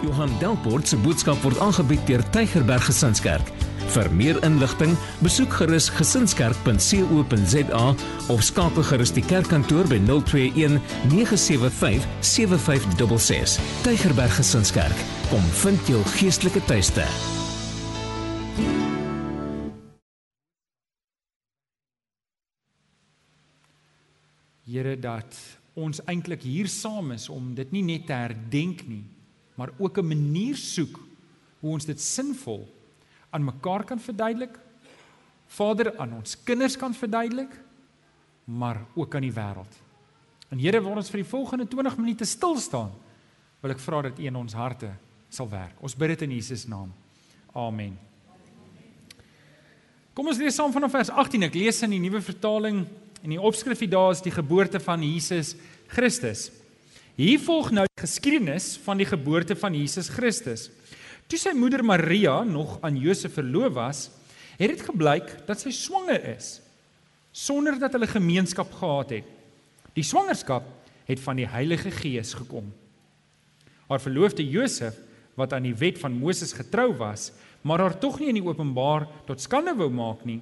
Johan Delport se boodskap word aangebied deur Tygerberg Gesinskerk. Vir meer inligting, besoek gerus gesinskerk.co.za of skakel gerus die kerkkantoor by 021 975 7566. Tygerberg Gesinskerk, kom vind jou geestelike tuiste. Here dat ons eintlik hier saam is om dit nie net te herdenk nie, maar ook 'n manier soek hoe ons dit sinvol aan mekaar kan verduidelik. Vader aan ons kinders kan verduidelik, maar ook aan die wêreld. En Here, waar ons vir die volgende 20 minute stil staan, wil ek vra dat U in ons harte sal werk. Ons bid dit in Jesus naam. Amen. Kom ons lees saam vanaf vers 18. Ek lees in die nuwe vertaling en die opskrif hier daar is die geboorte van Jesus Christus. Hier volg nou die geskiedenis van die geboorte van Jesus Christus. Toe sy moeder Maria nog aan Josef verloof was, het dit gebleik dat sy swanger is sonder dat hulle gemeenskap gehad het. Die swangerskap het van die Heilige Gees gekom. Haar verloofde Josef, wat aan die wet van Moses getrou was, maar haar tog nie in die openbaar tot skande wou maak nie,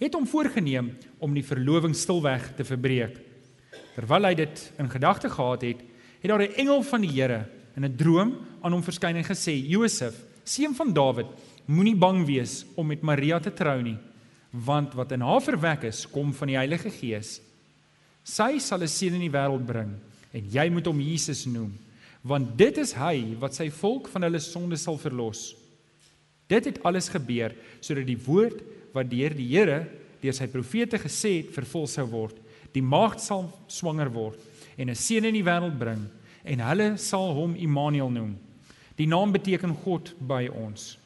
het hom voorgenem om die verloving stilweg te verbreek. Terwyl hy dit in gedagte gehad het, het daar 'n engel van die Here in 'n droom aan hom verskyn en gesê: "Josef, seun van Dawid, moenie bang wees om met Maria te trou nie, want wat in haar verwek is, kom van die Heilige Gees. Sy sal 'n seun in die wêreld bring en jy moet hom Jesus noem, want dit is hy wat sy volk van hulle sondes sal verlos." Dit het alles gebeur sodat die woord wat deur die Here deur sy profete gesê het vervul sou word. Die maagd sal swanger word en 'n seun in die wêreld bring en hulle sal hom Immanuel noem. Die naam beteken God by ons.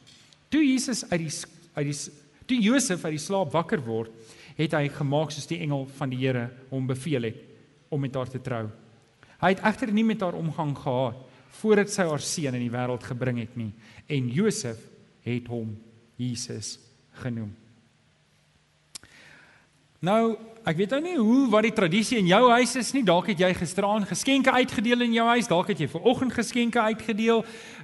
Toe Jesus uit die uit die toe Josef uit die slaap wakker word, het hy gemaak soos die engel van die Here hom beveel het om met haar te trou. Hy het egter nie met haar omgang gehad voordat sy haar seun in die wêreld gebring het nie en Josef het hom Jesus genoem. Nou, ek weet nou nie hoe wat die tradisie in jou huis is nie. Dalk het jy gisteraan geskenke uitgedeel in jou huis, dalk het jy ver oggend geskenke uitgedeel.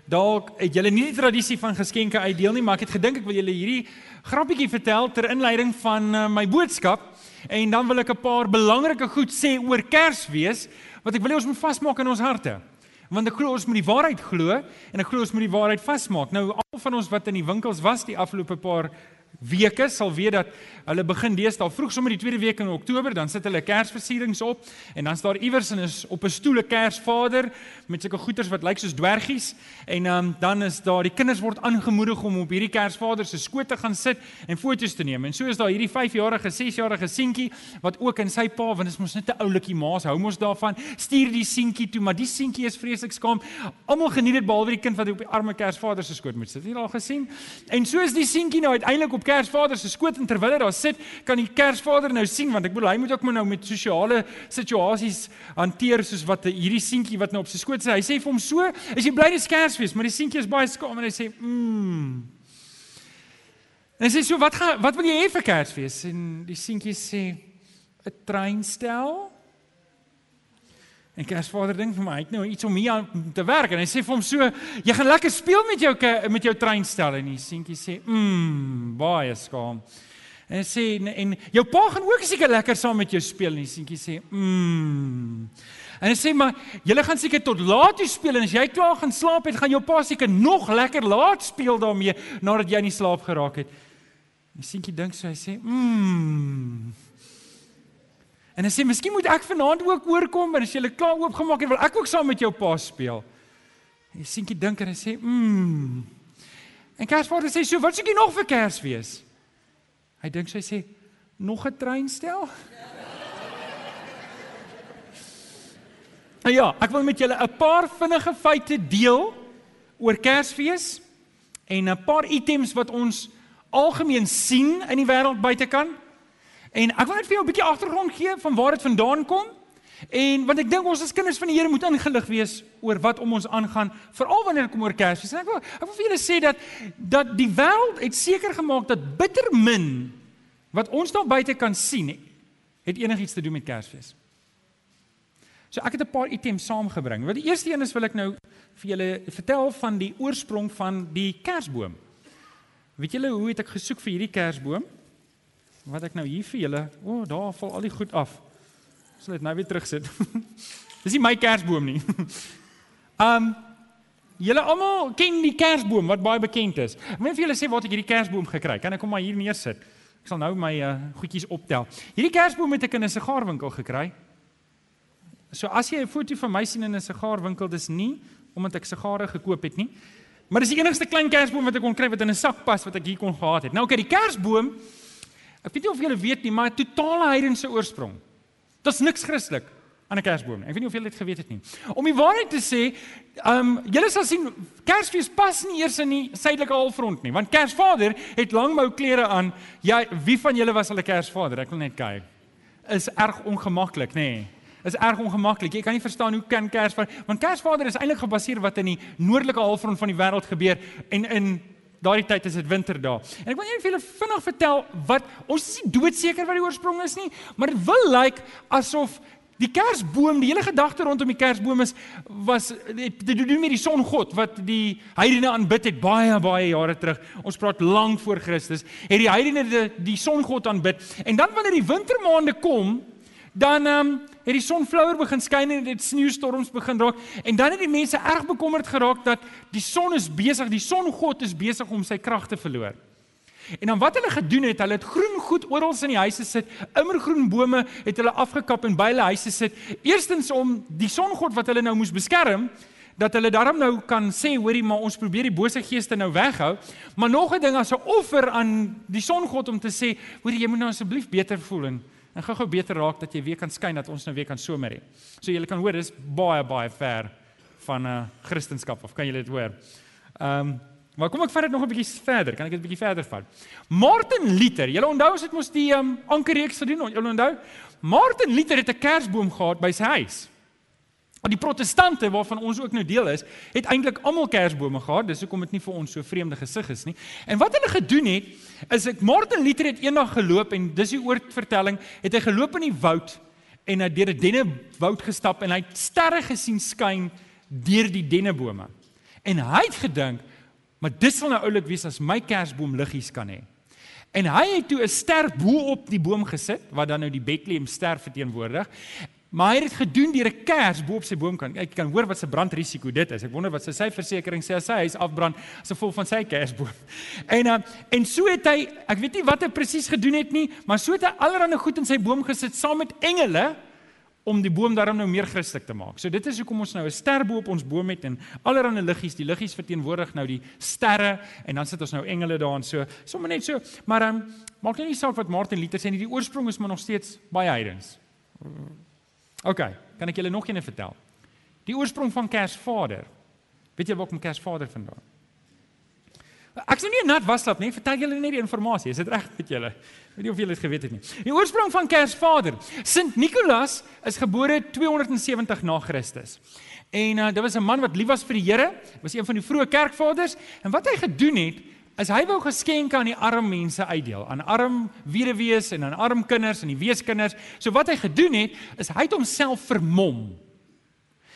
Dalk het julle nie die tradisie van geskenke uitdeel nie, maar ek het gedink ek wil julle hierdie grappietjie vertel ter inleiding van uh, my boodskap. En dan wil ek 'n paar belangrike goed sê oor Kersfees wat ek wil hê ons moet vasmaak in ons harte. Want ek glo ons moet die waarheid glo en ek glo ons moet die waarheid vasmaak. Nou almal van ons wat in die winkels was die afgelope paar weke sal weet dat hulle begin deesdae vroeg sommer die tweede week in Oktober dan sit hulle kersversierings op en dan staan iewers in is op 'n stoel 'n kersvader met sulke goeters wat lyk soos dwergies en um, dan is daar die kinders word aangemoedig om op hierdie kersvader se skoot te gaan sit en foto's te neem. En so is daar hierdie 5-jarige 6-jarige seentjie wat ook in sy pa want dit is mos net 'n oulikie maas hou mos daarvan stuur die seentjie toe maar die seentjie is vreeslik skaam. Almal geniet dit behalwe die kind wat op die arme kersvader se skoot moet sit. Het jy al gesien? En so is die seentjie nou uiteindelik op Kersvader se skoot en terwyl hy daar sit, kan die Kersvader nou sien want ek bedoel hy moet ook maar nou met sosiale situasies hanteer soos wat hierdie seentjie wat nou op sy skoot sit. Hy sê vir hom so, "Is jy bly dis Kersfees?" Maar die seentjie is baie skaam en hy sê, "Mmm." En hy sê so, "Wat gaan wat wil jy hê vir Kersfees?" En die seentjie sê, "’n Treinstel." En Kersvader dink vir my, hy het nou iets om hier aan te werk en hy sê vir hom so, jy gaan lekker speel met jou met jou treinstel en die seentjie sê, "Mmm, baie skaam." En sê en, en jou pa gaan ook seker lekker saam met jou speel en die seentjie sê, "Mmm." En hy sê maar, "Julle gaan seker tot laat toe speel en as jy klaar gaan slaap het, gaan jou pa seker nog lekker laat speel daarmee nadat jy in slaap geraak het." Die seentjie dink so, hy sê, "Mmm." En hy sê miskien moet ek vanaand ook oorkom en as jy klaar oopgemaak het, wil ek ook saam met jou pa speel. En die seentjie dink en hy sê, "Mmm." En Kersvader sê, "So, wat soek jy nog vir Kersfees?" Hy dink so hy sê, "Nog 'n treinstel?" ja, ek wil met julle 'n paar vinnige feite deel oor Kersfees en 'n paar items wat ons algemeen sien in die wêreld buitekant. En ek wil net vir jou 'n bietjie agtergrond gee van waar dit vandaan kom. En want ek dink ons as kinders van die Here moet ingelig wees oor wat om ons aangaan, veral wanneer dit kom oor Kersfees. En ek wil ek wil vir julle sê dat dat die wêreld het seker gemaak dat bitter min wat ons daar buite kan sien het enigiets te doen met Kersfees. So ek het 'n paar items saamgebring. Wat die eerste een is wil ek nou vir julle vertel van die oorsprong van die kersboom. Weet julle hoe het ek gesoek vir hierdie kersboom? Wat ek nou hier vir julle, o, oh, daar val al die goed af. Sal dit nou weer terugsit. Dis nie my kersboom nie. Um julle almal ken die kersboom wat baie bekend is. Ek wil vir julle sê waar ek hierdie kersboom gekry. Kan ek hom maar hier neersit? Ek sal nou my uh, goedjies optel. Hierdie kersboom het ek in 'n sigaarwinkel gekry. So as jy 'n foto van my sien in 'n sigaarwinkel, dis nie omdat ek sigare gekoop het nie. Maar dis die enigste klein kersboom wat ek kon kry wat in 'n sak pas wat ek hier kon gehad het. Nou oké, okay, die kersboom Ek weet nie of julle weet nie, maar totale heidense oorsprong. Dit's niks Christelik aan 'n kersboom. Ek weet nie of julle dit geweet het nie. Om die waarheid te sê, ehm um, julle sal sien Kersfees pas nie eers in die suidelike halfrond nie, want Kersvader het langmou klere aan. Ja, wie van julle was al 'n Kersvader? Ek wil net kyk. Is erg ongemaklik, nê? Nee is erg ongemaklik. Jy kan nie verstaan hoe kan Kersvader, want Kersvader is eintlik gebaseer wat in die noordelike halfrond van die wêreld gebeur en in daardie tyd is dit winter daar. En ek wil net vir julle vinnig vertel wat ons is nie doodseker wat die oorsprong is nie, maar dit wil lyk like asof die Kersboom, die hele gedagte rondom die Kersboom is was dit doen met die songod wat die heidene aanbid het baie baie jare terug. Ons praat lank voor Christus. Het die heidene die, die songod aanbid. En dan wanneer die wintermaande kom, dan ehm um, het die son flouer begin skyn en dit sneeustorms begin raak en dan het die mense erg bekommerd geraak dat die son is besig, die songod is besig om sy krag te verloor. En dan wat hulle gedoen het, hulle het groen goed oral in die huise sit, immergroen bome het hulle afgekap en by hulle huise sit. Eerstens om die songod wat hulle nou moes beskerm, dat hulle daarom nou kan sê, hoorie, maar ons probeer die bose geeste nou weghou, maar nog 'n ding as 'n offer aan die songod om te sê, hoorie, jy moet nou asseblief beter voel en en gou-gou beter raak dat jy weer kan skyn dat ons nou weer kan somer hê. So julle kan hoor dis baie baie ver van 'n uh, eh, Christendom of kan julle dit hoor? Ehm um, maar kom ek vat dit nog 'n bietjie verder. Kan ek dit 'n bietjie verder vat? Martin Luther, julle onthou as dit mos die ehm um, ankerreeks gedoen, julle onthou? Martin Luther het 'n kersboom gehad by sy huis. Maar die protestante waarvan ons ook nou deel is, het eintlik almal kersbome gehad. Dis hoekom dit nie vir ons so vreemde gesig is nie. En wat hulle gedoen het, is ek Martin Luther het eendag geloop en dis die oortvertelling, het hy geloop in die woud en hy deur 'n dennewoud gestap en hy het sterre gesien skyn deur die dennebome. En hy het gedink, maar dis sal nou oulik wees as my kersboom liggies kan hê. En hy het toe 'n ster bo op die boom gesit wat dan nou die Bethlehem ster verteenwoordig. Maar hy het dit gedoen deur 'n kers bo op sy boomkant. Ek kan hoor wat se brandrisiko dit is. Ek wonder wat sy sy versekerings sê as sy huis afbrand as gevolg van sy kersboom. En uh, en so het hy, ek weet nie wat hy presies gedoen het nie, maar so het hy allerlei goed in sy boom gesit saam met engele om die boom daarom nou meer Christelik te maak. So dit is hoekom ons nou 'n ster bo op ons boom het en allerlei liggies, die liggies verteenwoordig nou die sterre en dan sit ons nou engele daar en so. Sommige net so, maar um, maak nie saak wat Martin Luther sê nie, die oorsprong is maar nog steeds baie heidens. OK, kan ek julle nog een vertel? Die oorsprong van Kersvader. Weet julle waar kom Kersvader vandaan? Ek sou nie net waslap nie, vertel julle net die inligting. Is dit reg met julle? Weet nie of julle dit geweet het nie. Die oorsprong van Kersvader. Sint Nikolaas is gebore 270 na Christus. En uh, dit was 'n man wat lief was vir die Here, was een van die vroeë kerkvaders en wat hy gedoen het, is hy wou geskenke aan die arm mense uitdeel, aan arm weduwees en aan arm kinders en die weeskinders. So wat hy gedoen het, is hy het homself vermom.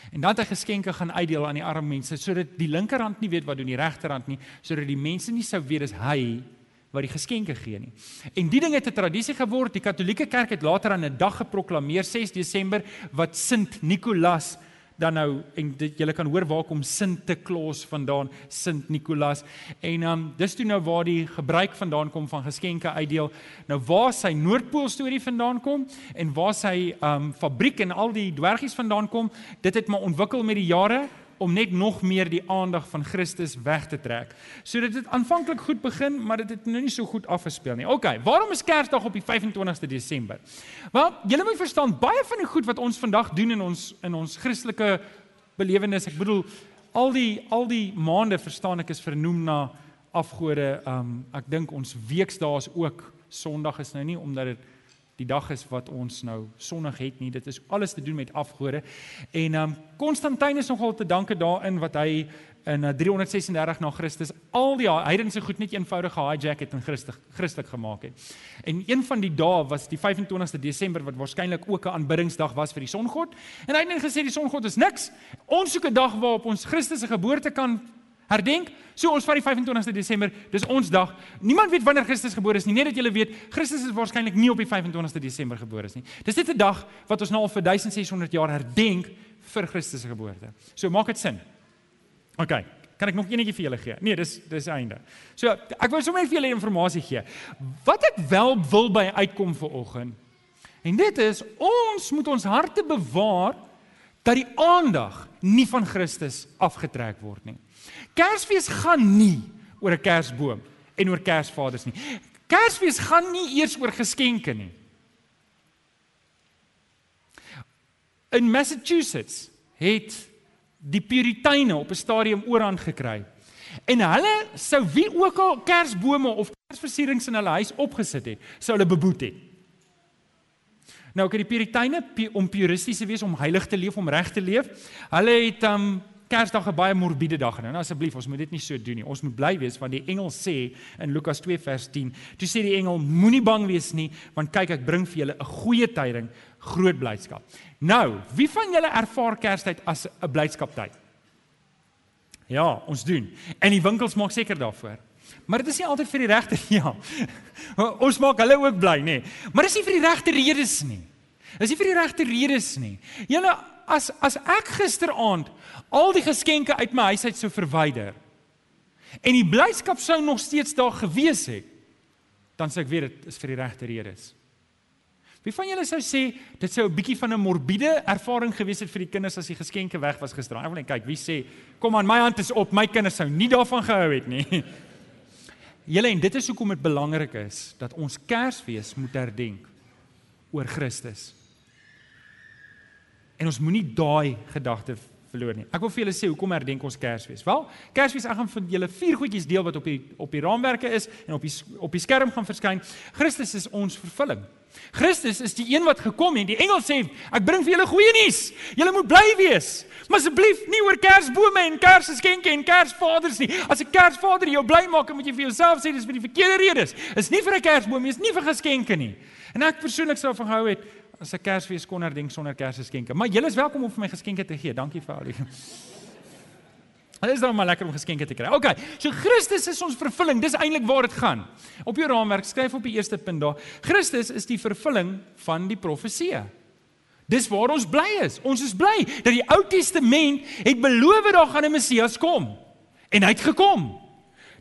En dan het hy geskenke gaan uitdeel aan die arm mense sodat die linkerhand nie weet wat doen die regterhand nie, sodat die mense nie sou weet dis hy wat die geskenke gee nie. En die ding het 'n tradisie geword. Die Katolieke Kerk het later aan 'n dag geproklaameer 6 Desember wat Sint Nikolaas dan nou en julle kan hoor waar kom Sinte Klaus vandaan, Sint Nikolaas. En dan um, dis toe nou waar die gebruik vandaan kom van geskenke uitdeel. Nou waar sy Noordpool storie vandaan kom en waar sy um fabriek en al die dwergies vandaan kom, dit het maar ontwikkel met die jare om net nog meer die aandag van Christus weg te trek. So dit het aanvanklik goed begin, maar dit het nou nie so goed afgespeel nie. OK, waarom is Kersdag op die 25ste Desember? Wel, julle moet verstaan baie van die goed wat ons vandag doen in ons in ons Christelike belewenis, ek bedoel al die al die maande verstaan ek is vernoem na afgode. Um ek dink ons weksdae is ook Sondag is nou nie omdat dit die dag is wat ons nou sonnig het nie. Dit is alles te doen met afgode. En ehm um, Konstantin is nogal te danke daarin wat hy in 336 eh, na Christus al die heidense goed net eenvoudig gehijack het en Christus Christelik gemaak het. En een van die dae was die 25ste Desember wat waarskynlik ook 'n aanbiddingsdag was vir die songod. En hy het net gesê die songod is niks. Ons soek 'n dag waarop ons Christus se geboorte kan herdenk. So ons vat die 25ste Desember, dis ons dag. Niemand weet wanneer Christus gebore is nie. Net dat julle weet, Christus is waarskynlik nie op die 25ste Desember gebore is nie. Dis net 'n dag wat ons nou al vir 1600 jaar herdenk vir Christus se geboorte. So maak dit sin. OK. Kan ek nog eenetjie vir julle gee? Nee, dis dis einde. So ek wil sommer vir julle inligting gee. Wat ek wel wil by uitkom vir oggend. En dit is ons moet ons harte bewaar dat die aandag nie van Christus afgetrek word nie. Kersfees gaan nie oor 'n kersboom en oor Kersvaders nie. Kersfees gaan nie eers oor geskenke nie. In Massachusetts het die Puriteine op 'n stadium oorhand gekry. En hulle sou wie ook al kersbome of kersversierings in hulle huis opgesit het, sou hulle beboet het. Nou kyk die Puriteine om puristies te wees, om heilig te leef, om reg te leef. Hulle het um Kersdag 'n baie morbiede dag genoem. Nou asseblief, ons moet dit nie so doen nie. Ons moet bly wees want die engel sê in Lukas 2 vers 10, toe sê die engel moenie bang wees nie, want kyk ek bring vir julle 'n goeie tyding, groot blydskap. Nou, wie van julle ervaar Kerstyd as 'n blydskaptyd? Ja, ons doen. En die winkels maak seker daarvoor. Maar dit is nie altyd vir die regte ja. Ons maak hulle ook bly, nê. Maar dis nie vir die regte redes nie. Dis nie vir die regte redes nie. Julle as as ek gisteraand al die geskenke uit my huis uit sou verwyder en die blydskap sou nog steeds daar gewees het, dan sou ek weet dit is vir die regte redes. Wie van julle sou sê dit sou 'n bietjie van 'n morbiede ervaring gewees het vir die kinders as die geskenke weg was gister? Ek wil net kyk wie sê kom aan my hand is op my kinders sou nie daarvan gehou het nie. Julle en dit is hoekom dit belangrik is dat ons Kersfees moet herdenk oor Christus. En ons moenie daai gedagte verloor nie. Ek wil vir julle sê hoekom herdenk ons Kersfees? Wel, Kersfees ek gaan vir julle vier goedjies deel wat op die op die raamwerke is en op die op die skerm gaan verskyn. Christus is ons vervulling. Christus is die een wat gekom het. Die engel sê, ek bring vir julle goeie nuus. Julle moet bly wees. Maar asseblief nie oor Kersbome en Kersgeskenke en Kersvaders nie. As 'n Kersvader jou bly maak, moet jy vir jouself sê dis vir die verkeerde redes. Is nie vir 'n Kersboom nie, is nie vir geskenke nie. En ek persoonlik sou van gehou het as 'n Kersfees kon herdenk sonder Kersgeskenke. Maar julle is welkom om vir my geskenke te gee. Dankie vir al die Dit is dan maar lekker om geskenke te kry. OK. So Christus is ons vervulling. Dis eintlik waar dit gaan. Op jou raamwerk skryf op die eerste punt daar. Christus is die vervulling van die profeseë. Dis waar ons bly is. Ons is bly dat die Ou Testament het beloof daar gaan 'n Messias kom. En hy het gekom.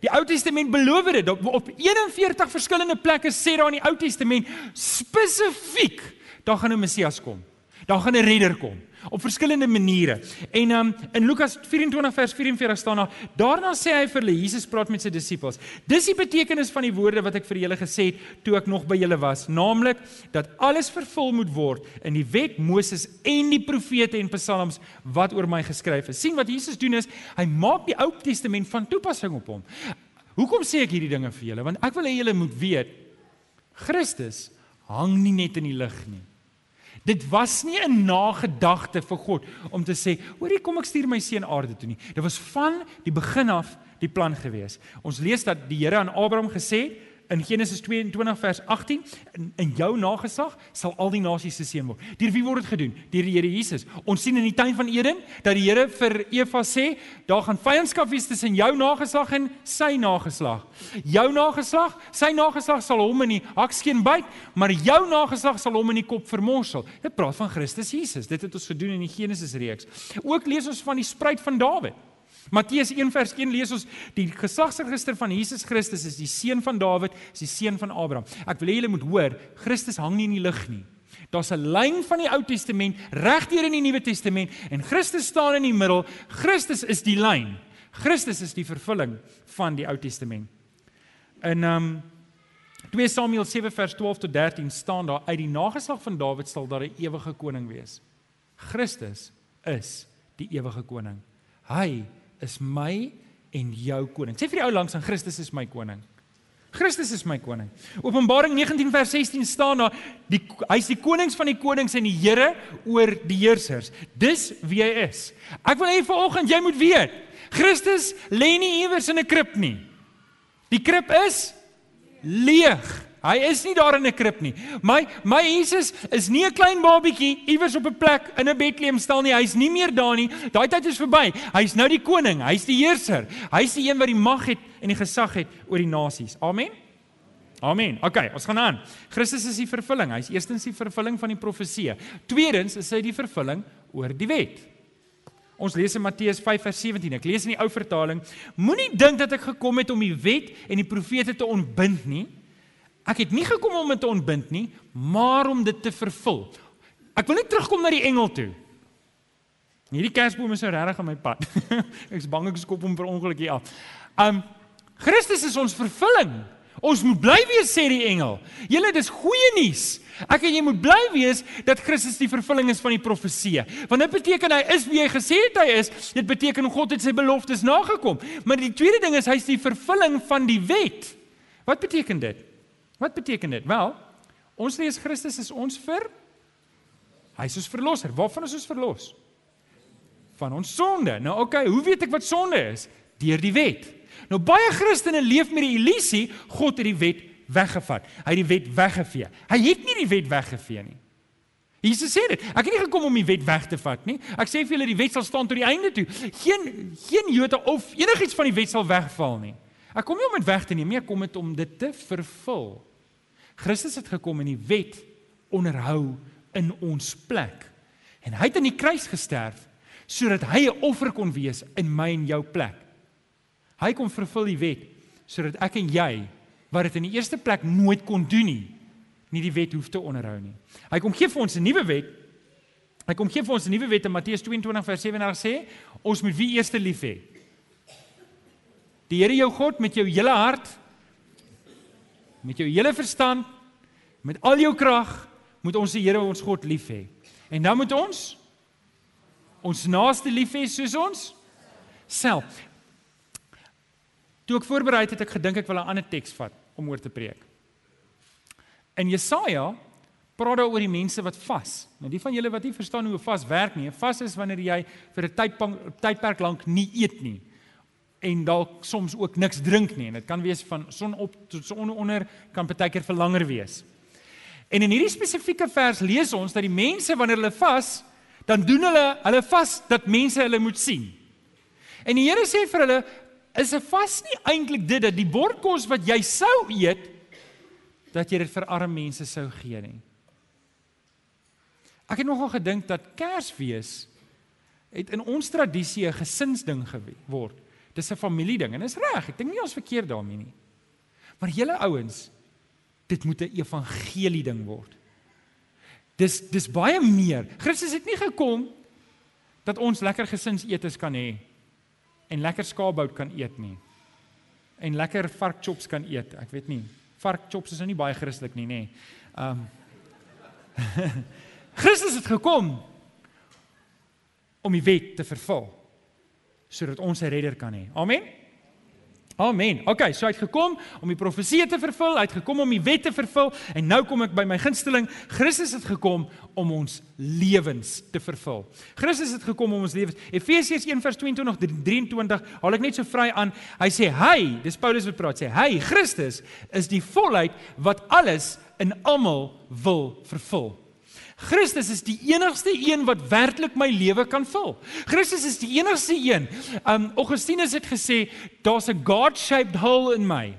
Die Ou Testament beloof dit op 41 verskillende plekke sê daar in die Ou Testament spesifiek daar gaan 'n Messias kom. Daar gaan 'n redder kom op verskillende maniere. En um, in Lukas 24 vers 44 staan daar, daarna sê hy vir hulle, Jesus praat met sy disippels. Dis die betekenis van die woorde wat ek vir julle gesê het toe ek nog by julle was, naamlik dat alles vervul moet word in die wet, Moses en die profete en psalms wat oor my geskryf is. sien wat Jesus doen is, hy maak die Ou Testament van toepassing op hom. Hoekom sê ek hierdie dinge vir julle? Want ek wil hê julle moet weet Christus hang nie net in die lug nie. Dit was nie 'n nagedagte vir God om te sê, "Hoorie, kom ek stuur my seun aarde toe nie." Dit was van die begin af die plan gewees. Ons lees dat die Here aan Abraham gesê het, in Genesis 22 vers 18 in, in jou nageslag sal al die nasies se seën word. Deur wie word dit gedoen? Deur die Here Jesus. Ons sien in die tuin van Eden dat die Here vir Eva sê, daar gaan vyandskap wees tussen jou nageslag en sy nageslag. Jou nageslag, sy nageslag sal hom in die hakskeen byt, maar jou nageslag sal hom in die kop vermorsel. Dit praat van Christus Jesus. Dit het ons gedoen in die Genesis reeks. Ook lees ons van die spruit van Dawid. Matteus 1 vers 1 lees ons die geslagsregister van Jesus Christus is die seun van Dawid, is die seun van Abraham. Ek wil hê julle moet hoor, Christus hang nie in die lug nie. Daar's 'n lyn van die Ou Testament regdeur in die Nuwe Testament en Christus staan in die middel. Christus is die lyn. Christus is die vervulling van die Ou Testament. In um 2 Samuel 7 vers 12 tot 13 staan daar uit die nageslag van Dawid sal daar 'n ewige koning wees. Christus is die ewige koning. Hy is my en jou koning. Sê vir die ou langs aan Christus is my koning. Christus is my koning. Openbaring 19 vers 16 staan daar die hy's die konings van die konings en die Here oor die heersers. Dis wie hy is. Ek wil hê vanoggend jy moet weet, Christus lê nie iewers in 'n krib nie. Die krib is leeg. Hy is nie daar in 'n krib nie. My my Jesus is nie 'n klein babietjie iewers op 'n plek in 'n Bethlehem stal nie. Hy's nie meer daar nie. Daai tyd is verby. Hy's nou die koning. Hy's die heerser. Hy's die een wat die mag het en die gesag het oor die nasies. Amen. Amen. OK, ons gaan aan. Christus is die vervulling. Hy's eerstens die vervulling van die profeseë. Tweedens is hy die vervulling oor die wet. Ons lees in Matteus 5 vers 17. Ek lees in die ou vertaling: Moenie dink dat ek gekom het om die wet en die profete te ontbind nie. Ek het nie gekom om dit te ontbind nie, maar om dit te vervul. Ek wil net terugkom na die engel toe. Hierdie kersboom is nou regtig aan my pad. ek is bang ek skop hom per ongeluk hier af. Um Christus is ons vervulling. Ons moet bly wees sê die engel. Julle dis goeie nuus. Ek en jy moet bly wees dat Christus die vervulling is van die profeseë. Want dit beteken hy is wie hy gesê het hy is. Dit beteken God het sy beloftes nagekom. Maar die tweede ding is hy's die vervulling van die wet. Wat beteken dit? Wat beteken dit? Wel, ons lees Christus is ons vir hy is ons verlosser. Waarvan is ons verlos? Van ons sonde. Nou oké, okay, hoe weet ek wat sonde is? Deur die wet. Nou baie Christene leef met die illusie God het die wet weggevat. Hy het die wet weggevee. Hy het nie die wet weggevee nie. Jesus sê dit. Ek het nie gekom om die wet weg te vat nie. Ek sê vir julle die wet sal staan tot die einde toe. Geen geen Jode of enigiets van die wet sal wegval nie. Ek kom nie om dit weg te neem nie, ek kom dit om dit te vervul. Christus het gekom en die wet onderhou in ons plek. En hy het aan die kruis gesterf sodat hy 'n offer kon wees in my en jou plek. Hy kom vervul die wet sodat ek en jy wat dit in die eerste plek nooit kon doen nie, nie die wet hoef te onderhou nie. Hy kom gee vir ons 'n nuwe wet. Hy kom gee vir ons 'n nuwe wet in Matteus 22 vers 37 sê, ons moet wie eerste lief hê? Die Here jou God met jou hele hart, met jou hele verstand, met al jou krag, moet ons die Here ons God lief hê. En dan moet ons ons naaste lief hê soos ons self. Toe ek voorberei het, het ek gedink ek wil 'n ander teks vat om oor te preek. In Jesaja praat daar oor die mense wat vas. Nou die van julle wat nie verstaan hoe 'n vas werk nie, 'n vas is wanneer jy vir 'n tydperk lank nie eet nie en dalk soms ook niks drink nie en dit kan wees van son op tot son onder kan baie keer vir langer wees. En in hierdie spesifieke vers lees ons dat die mense wanneer hulle vas, dan doen hulle hulle vas dat mense hulle moet sien. En die Here sê vir hulle is 'n vas nie eintlik dit dat die bordkos wat jy sou eet dat jy dit vir arme mense sou gee nie. Ek het nogal gedink dat Kersfees het in ons tradisie 'n gesinsding geword. Dis 'n familieding en is reg. Ek dink nie ons verkeerd daarmee nie. Maar julle ouens, dit moet 'n evangelie ding word. Dis dis baie meer. Christus het nie gekom dat ons lekker gesinsetes kan hê en lekker skaapbout kan eet nie. En lekker varkchops kan eet. Ek weet nie. Varkchops is nou nie baie Christelik nie, nê. Um Christus het gekom om die wet te vervul sodat ons 'n redder kan hê. Amen. Amen. OK, so hy het gekom om die profesie te vervul, hy het gekom om die wet te vervul en nou kom ek by my gunsteling. Christus het gekom om ons lewens te vervul. Christus het gekom om ons lewens. Efesiërs 1:22-23 haal ek net so vry aan. Hy sê hy, dis Paulus wat praat, sê hy, Christus is die volheid wat alles in almal wil vervul. Christus is die enigste een wat werklik my lewe kan vul. Christus is die enigste een. Um Augustinus het gesê daar's 'n God-shaped hole in my.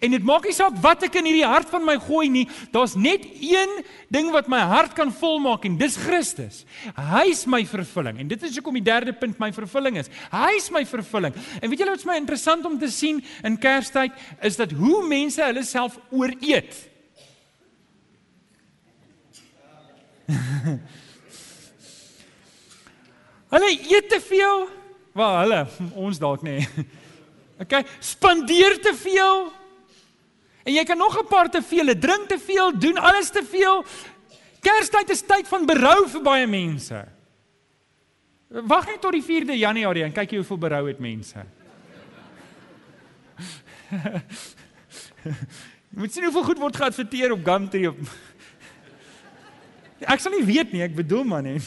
En dit maak nie saak wat ek in hierdie hart van my gooi nie, daar's net een ding wat my hart kan volmaak en dis Christus. Hy's my vervulling. En dit is hoekom die derde punt my vervulling is. Hy's my vervulling. En weet julle wat's my interessant om te sien in Kerstyd is dat hoe mense hulle self ooreet. hulle eet te veel. Wel, hulle, ons dalk. Nee. Okay, spandeer te veel. En jy kan nog 'n paar te veel, drink te veel, doen alles te veel. Kerstyd is tyd van berou vir baie mense. Wag net tot die 4de Januarie en kyk jy hoeveel berou het mense. Jy moet sien hoeveel goed word geadverteer op Gumtree op Ek sal nie weet nie, ek bedoel maar net.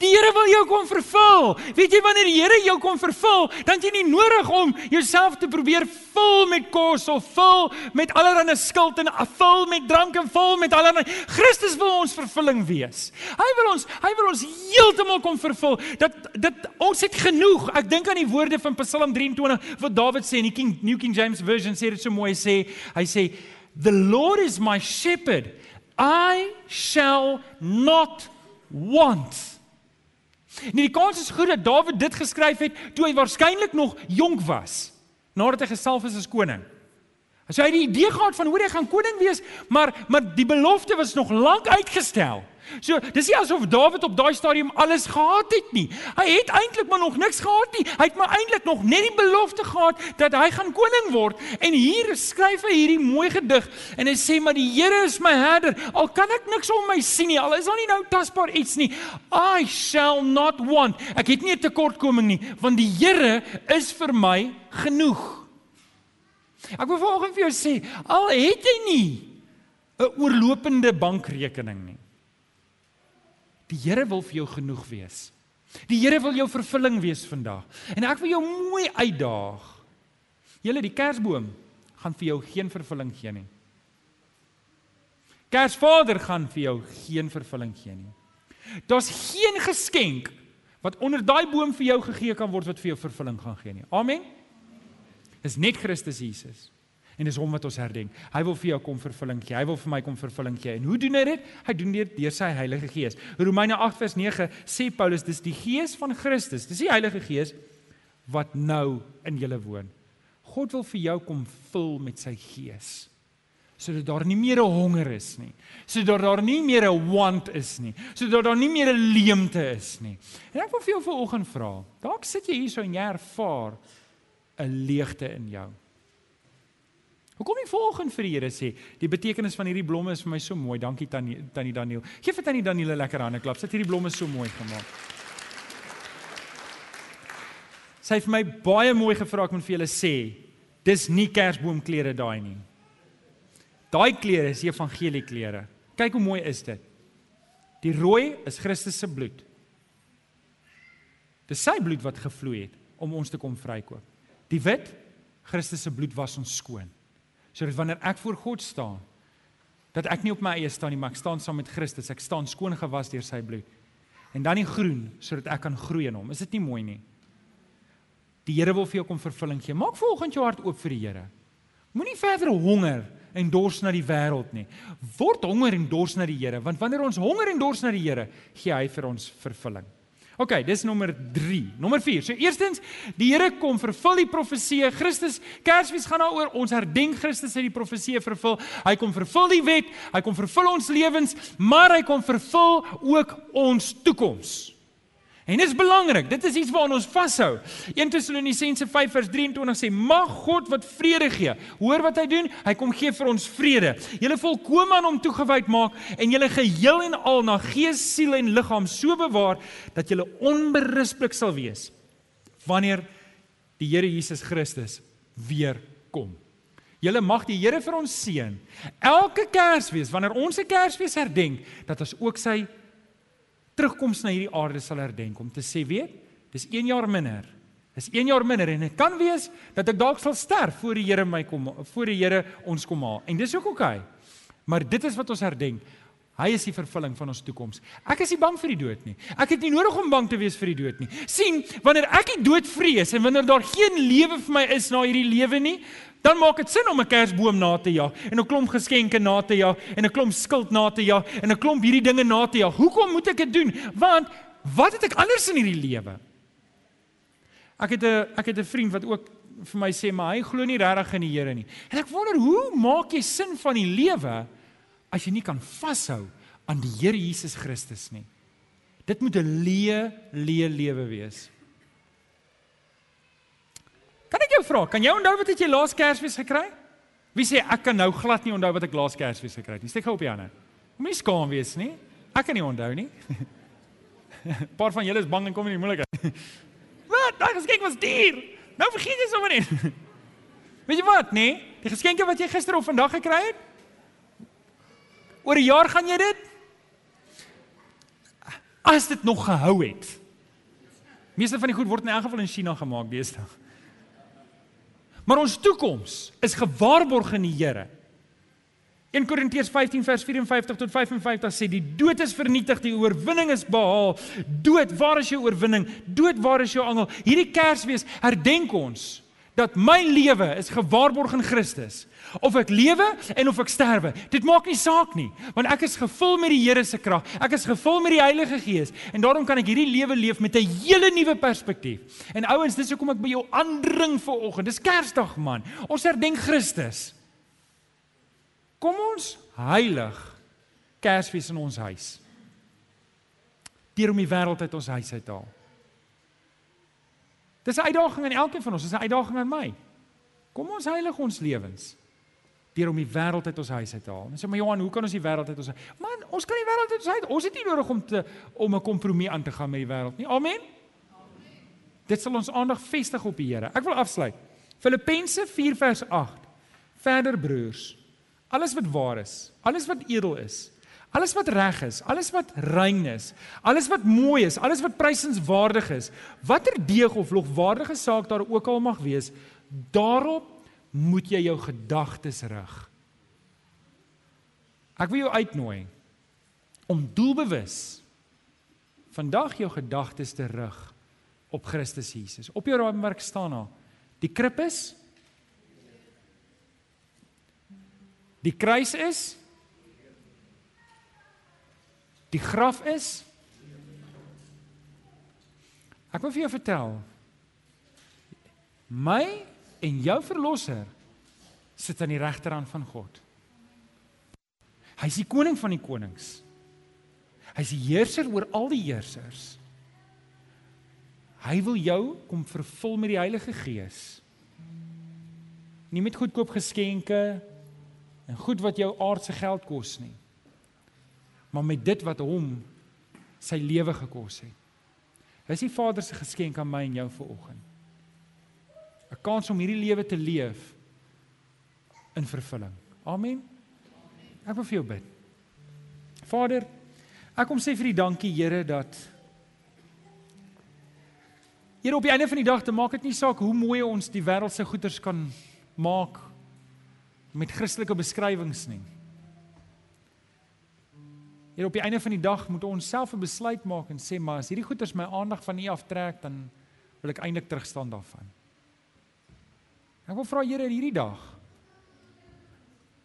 Die Here wil jou kom vervul. Weet jy wanneer die Here jou kom vervul, dan jy nie nodig om jouself te probeer vul met kos of vul met allerlei skuld en vul met drank en vul met allerlei Christus wil ons vervulling wees. Hy wil ons hy wil ons heeltemal kom vervul. Dat dit ons het genoeg. Ek dink aan die woorde van Psalm 23 wat Dawid sê in die King New King James version sê dit so mooi sê. Hy sê the Lord is my shepherd. I shall not want. Nie die kans is goed dat Dawid dit geskryf het toe hy waarskynlik nog jonk was, nadat hy gesalf is as koning. As hy die idee gehad van hoe hy gaan koning wees, maar maar die belofte was nog lank uitgestel. So, dis nie asof Dawid op daai stadium alles gehad het nie. Hy het eintlik maar nog niks gehad nie. Hy het maar eintlik nog net die belofte gehad dat hy gaan koning word. En hier skryf hy hierdie mooi gedig en hy sê maar die Here is my herder. Al kan ek niks om my sien nie, al is daar nie nou tasbaar iets nie. I shall not want. Ek het nie 'n tekortkoming nie, want die Here is vir my genoeg. Ek wil vanoggend vir jou sê, al het jy nie 'n oorlopende bankrekening nie. Die Here wil vir jou genoeg wees. Die Here wil jou vervulling wees vandag. En ek wil jou mooi uitdaag. Julle die Kersboom gaan vir jou geen vervulling gee nie. Kersvader gaan vir jou geen vervulling gee nie. Daar's geen geskenk wat onder daai boom vir jou gegee kan word wat vir jou vervulling gaan gee nie. Amen. Dis net Christus Jesus. En dis hom wat ons herdenk. Hy wil vir jou kom vervulling gee. Hy wil vir my kom vervulling gee. En hoe doen hy dit? Hy doen dit deur sy Heilige Gees. Romeine 8:9 sê Paulus dis die Gees van Christus. Dis die Heilige Gees wat nou in julle woon. God wil vir jou kom vul met sy Gees. Sodat daar nie meer 'n honger is nie. Sodat daar nie meer 'n want is nie. Sodat daar nie meer 'n leemte is nie. En ek wil vir jou vanoggend vra. Dalk sit jy hier so en jy ervaar 'n leegte in jou. Hoekom nie volgens vir die Here sê, die betekenis van hierdie blomme is vir my so mooi. Dankie tannie tannie Daniel. Geef vir tannie Daniel 'n lekker hande klap. Sy het hierdie blomme so mooi gemaak. Sy het vir my baie mooi gevra ek moet vir julle sê, dis nie kersboomklere daai nie. Daai klere is evangelie klere. Kyk hoe mooi is dit. Die rooi is Christus se bloed. Dis sy bloed wat gevloei het om ons te kom vrykoop. Die wit, Christus se bloed was ons skoon sodat wanneer ek voor God staan dat ek nie op my eie staan nie, maar ek staan saam met Christus. Ek staan skoon gewas deur sy bloed. En dan die groen sodat ek kan groei in hom. Is dit nie mooi nie? Die Here wil vir jou kom vervulling gee. Maak volgens jou hart oop vir die Here. Moenie verder honger en dors na die wêreld nie. Word honger en dors na die Here, want wanneer ons honger en dors na die Here, gee hy vir ons vervulling. OK, dis nommer 3. Nommer 4. So eerstens, die Here kom vervul die profeseë. Christus Kersfees gaan daaroor ons herdenk Christus het die profeseë vervul. Hy kom vervul die wet, hy kom vervul ons lewens, maar hy kom vervul ook ons toekoms. En dit is belangrik. Dit is iets waaraan ons vashou. 1 Tessalonisense 5:23 sê: "Mag God wat vrede gee." Hoor wat hy doen? Hy kom gee vir ons vrede. Julle volkome aan hom toegewyd maak en julle geheel en al na gees, siel en liggaam so bewaar dat julle onberispelik sal wees wanneer die Here Jesus Christus weer kom. Julle mag die Here vir ons seën. Elke Kersfees, wanneer ons 'n Kersfees herdenk, dat ons ook sy terugkoms na hierdie aarde sal herdenk om te sê weet, dis 1 jaar minder. Dis 1 jaar minder en dit kan wees dat ek dalk sal sterf voor die Here my kom voor die Here ons kom haal. En dis ook oukei. Okay. Maar dit is wat ons herdenk. Hy is die vervulling van ons toekoms. Ek is nie bang vir die dood nie. Ek het nie nodig om bang te wees vir die dood nie. sien, wanneer ek die dood vrees en wanneer daar geen lewe vir my is na hierdie lewe nie, dan maak dit sin om 'n kersboom na te jag en 'n klomp geskenke na te jag en 'n klomp skuld na te jag en 'n klomp hierdie dinge na te jag. Hoekom moet ek dit doen? Want wat het ek anders in hierdie lewe? Ek het 'n ek het 'n vriend wat ook vir my sê maar hy glo nie regtig in die Here nie. En ek wonder hoe maak jy sin van die lewe as jy nie kan vashou aan die Here Jesus Christus nie? Dit moet 'n leë leë lewe wees. Kan ek jou vra, kan jy onthou wat het jy laas Kersfees gekry? Wie sê ek kan nou glad nie onthou wat ek laas Kersfees gekry het nie. Steek gou op die hande. Moenie skaam wees nie. Ek kan nie onthou nie. 'n Paar van julle is bang en kom in die moeilikheid. wat? Daai geskenk was duur. Nou vergeet jy sommer net. Weet jy wat, nê? Nee? Die geskenke wat jy gister of vandag gekry het? Oor 'n jaar gaan jy dit as dit nog gehou het. Meeste van die goed word in elk geval in China gemaak deesdae. Maar ons toekoms is gewaarborg in die Here. 1 Korintiërs 15 vers 54 tot 55 sê die dood is vernietig, die oorwinning is behaal. Dood, waar is jou oorwinning? Dood, waar is jou angel? Hierdie Kersfees herdenk ons dat my lewe is gewaarborg in Christus. Of ek lewe en of ek sterwe, dit maak nie saak nie, want ek is gevul met die Here se krag. Ek is gevul met die Heilige Gees en daarom kan ek hierdie lewe leef met 'n hele nuwe perspektief. En ouens, dis hoekom ek by jou aandring vir oggend. Dis Kersdag man. Ons herdenk Christus. Kom ons heilig Kersfees in ons huis. Deur om die wêreld uit ons huis uit te haal. Dis 'n uitdaging aan elkeen van ons, dis 'n uitdaging aan my. Kom ons heilig ons lewens deur om die wêreld uit ons huis uit te haal. En sê maar Johan, hoe kan ons die wêreld uit ons huis? Man, ons kan die wêreld uit ons uit. Ons het nie nodig om te om 'n kompromie aan te gaan met die wêreld nie. Amen. Amen. Dit sal ons aandag vestig op die Here. Ek wil afsluit. Filippense 4 vers 8. Verder broers, alles wat waar is, alles wat edel is, Alles wat reg is, alles wat rein is, alles wat mooi is, alles wat prysenswaardig is, watter deeg of logwaardige saak daar ook al mag wees, daarop moet jy jou gedagtes rig. Ek wil jou uitnooi om doelbewus vandag jou gedagtes te rig op Christus Jesus. Op jou raamwerk staan daar: Die krib is Die kruis is die graf is Ek wil vir jou vertel my en jou verlosser sit aan die regterhand van God. Hy's die koning van die konings. Hy's die heerser oor al die heersers. Hy wil jou kom vervul met die Heilige Gees. Nie met goedkoop geskenke en goed wat jou aardse geld kos nie maar met dit wat hom sy lewe gekos het. Dis die Vader se geskenk aan my en jou vir oggend. 'n Kans om hierdie lewe te leef in vervulling. Amen. Ek wil vir jou bid. Vader, ek kom sê vir U dankie Here dat Here op die einde van die dag te maak dit nie saak hoe mooi ons die wêreld se goeders kan maak met Christelike beskrywings nie. Hier op die einde van die dag moet ons self 'n besluit maak en sê maar as hierdie goeters my aandag van U aftrek dan wil ek eintlik terugstaan daarvan. Ek wil vra Here hierdie dag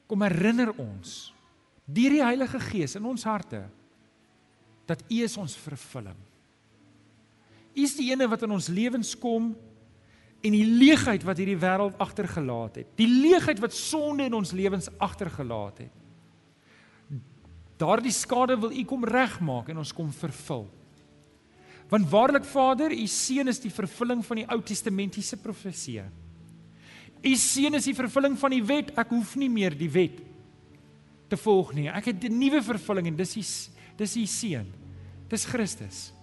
kom herinner ons deur die Heilige Gees in ons harte dat U is ons vervulling. U is die ene wat in ons lewens kom en die leegheid wat hierdie wêreld agtergelaat het. Die leegheid wat sonde in ons lewens agtergelaat het. Daardie skade wil U kom regmaak en ons kom vervul. Want waarlik Vader, U seun is die vervulling van die Ou Testamentiese profeseë. U seun is die vervulling van die wet. Ek hoef nie meer die wet te volg nie. Ek het 'n nuwe vervulling en dis die dis U seun. Dis Christus.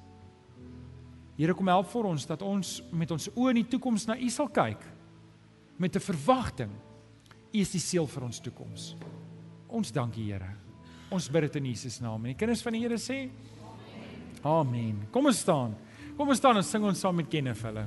Here kom help vir ons dat ons met ons oë in die toekoms na U sal kyk met 'n verwagting. U is die seël vir ons toekoms. Ons dankie Here. Ons bid dit in Jesus naam. En die kinders van die Here sê Amen. Amen. Kom ons staan. Kom ons staan en sing ons saam met Kenneth hulle.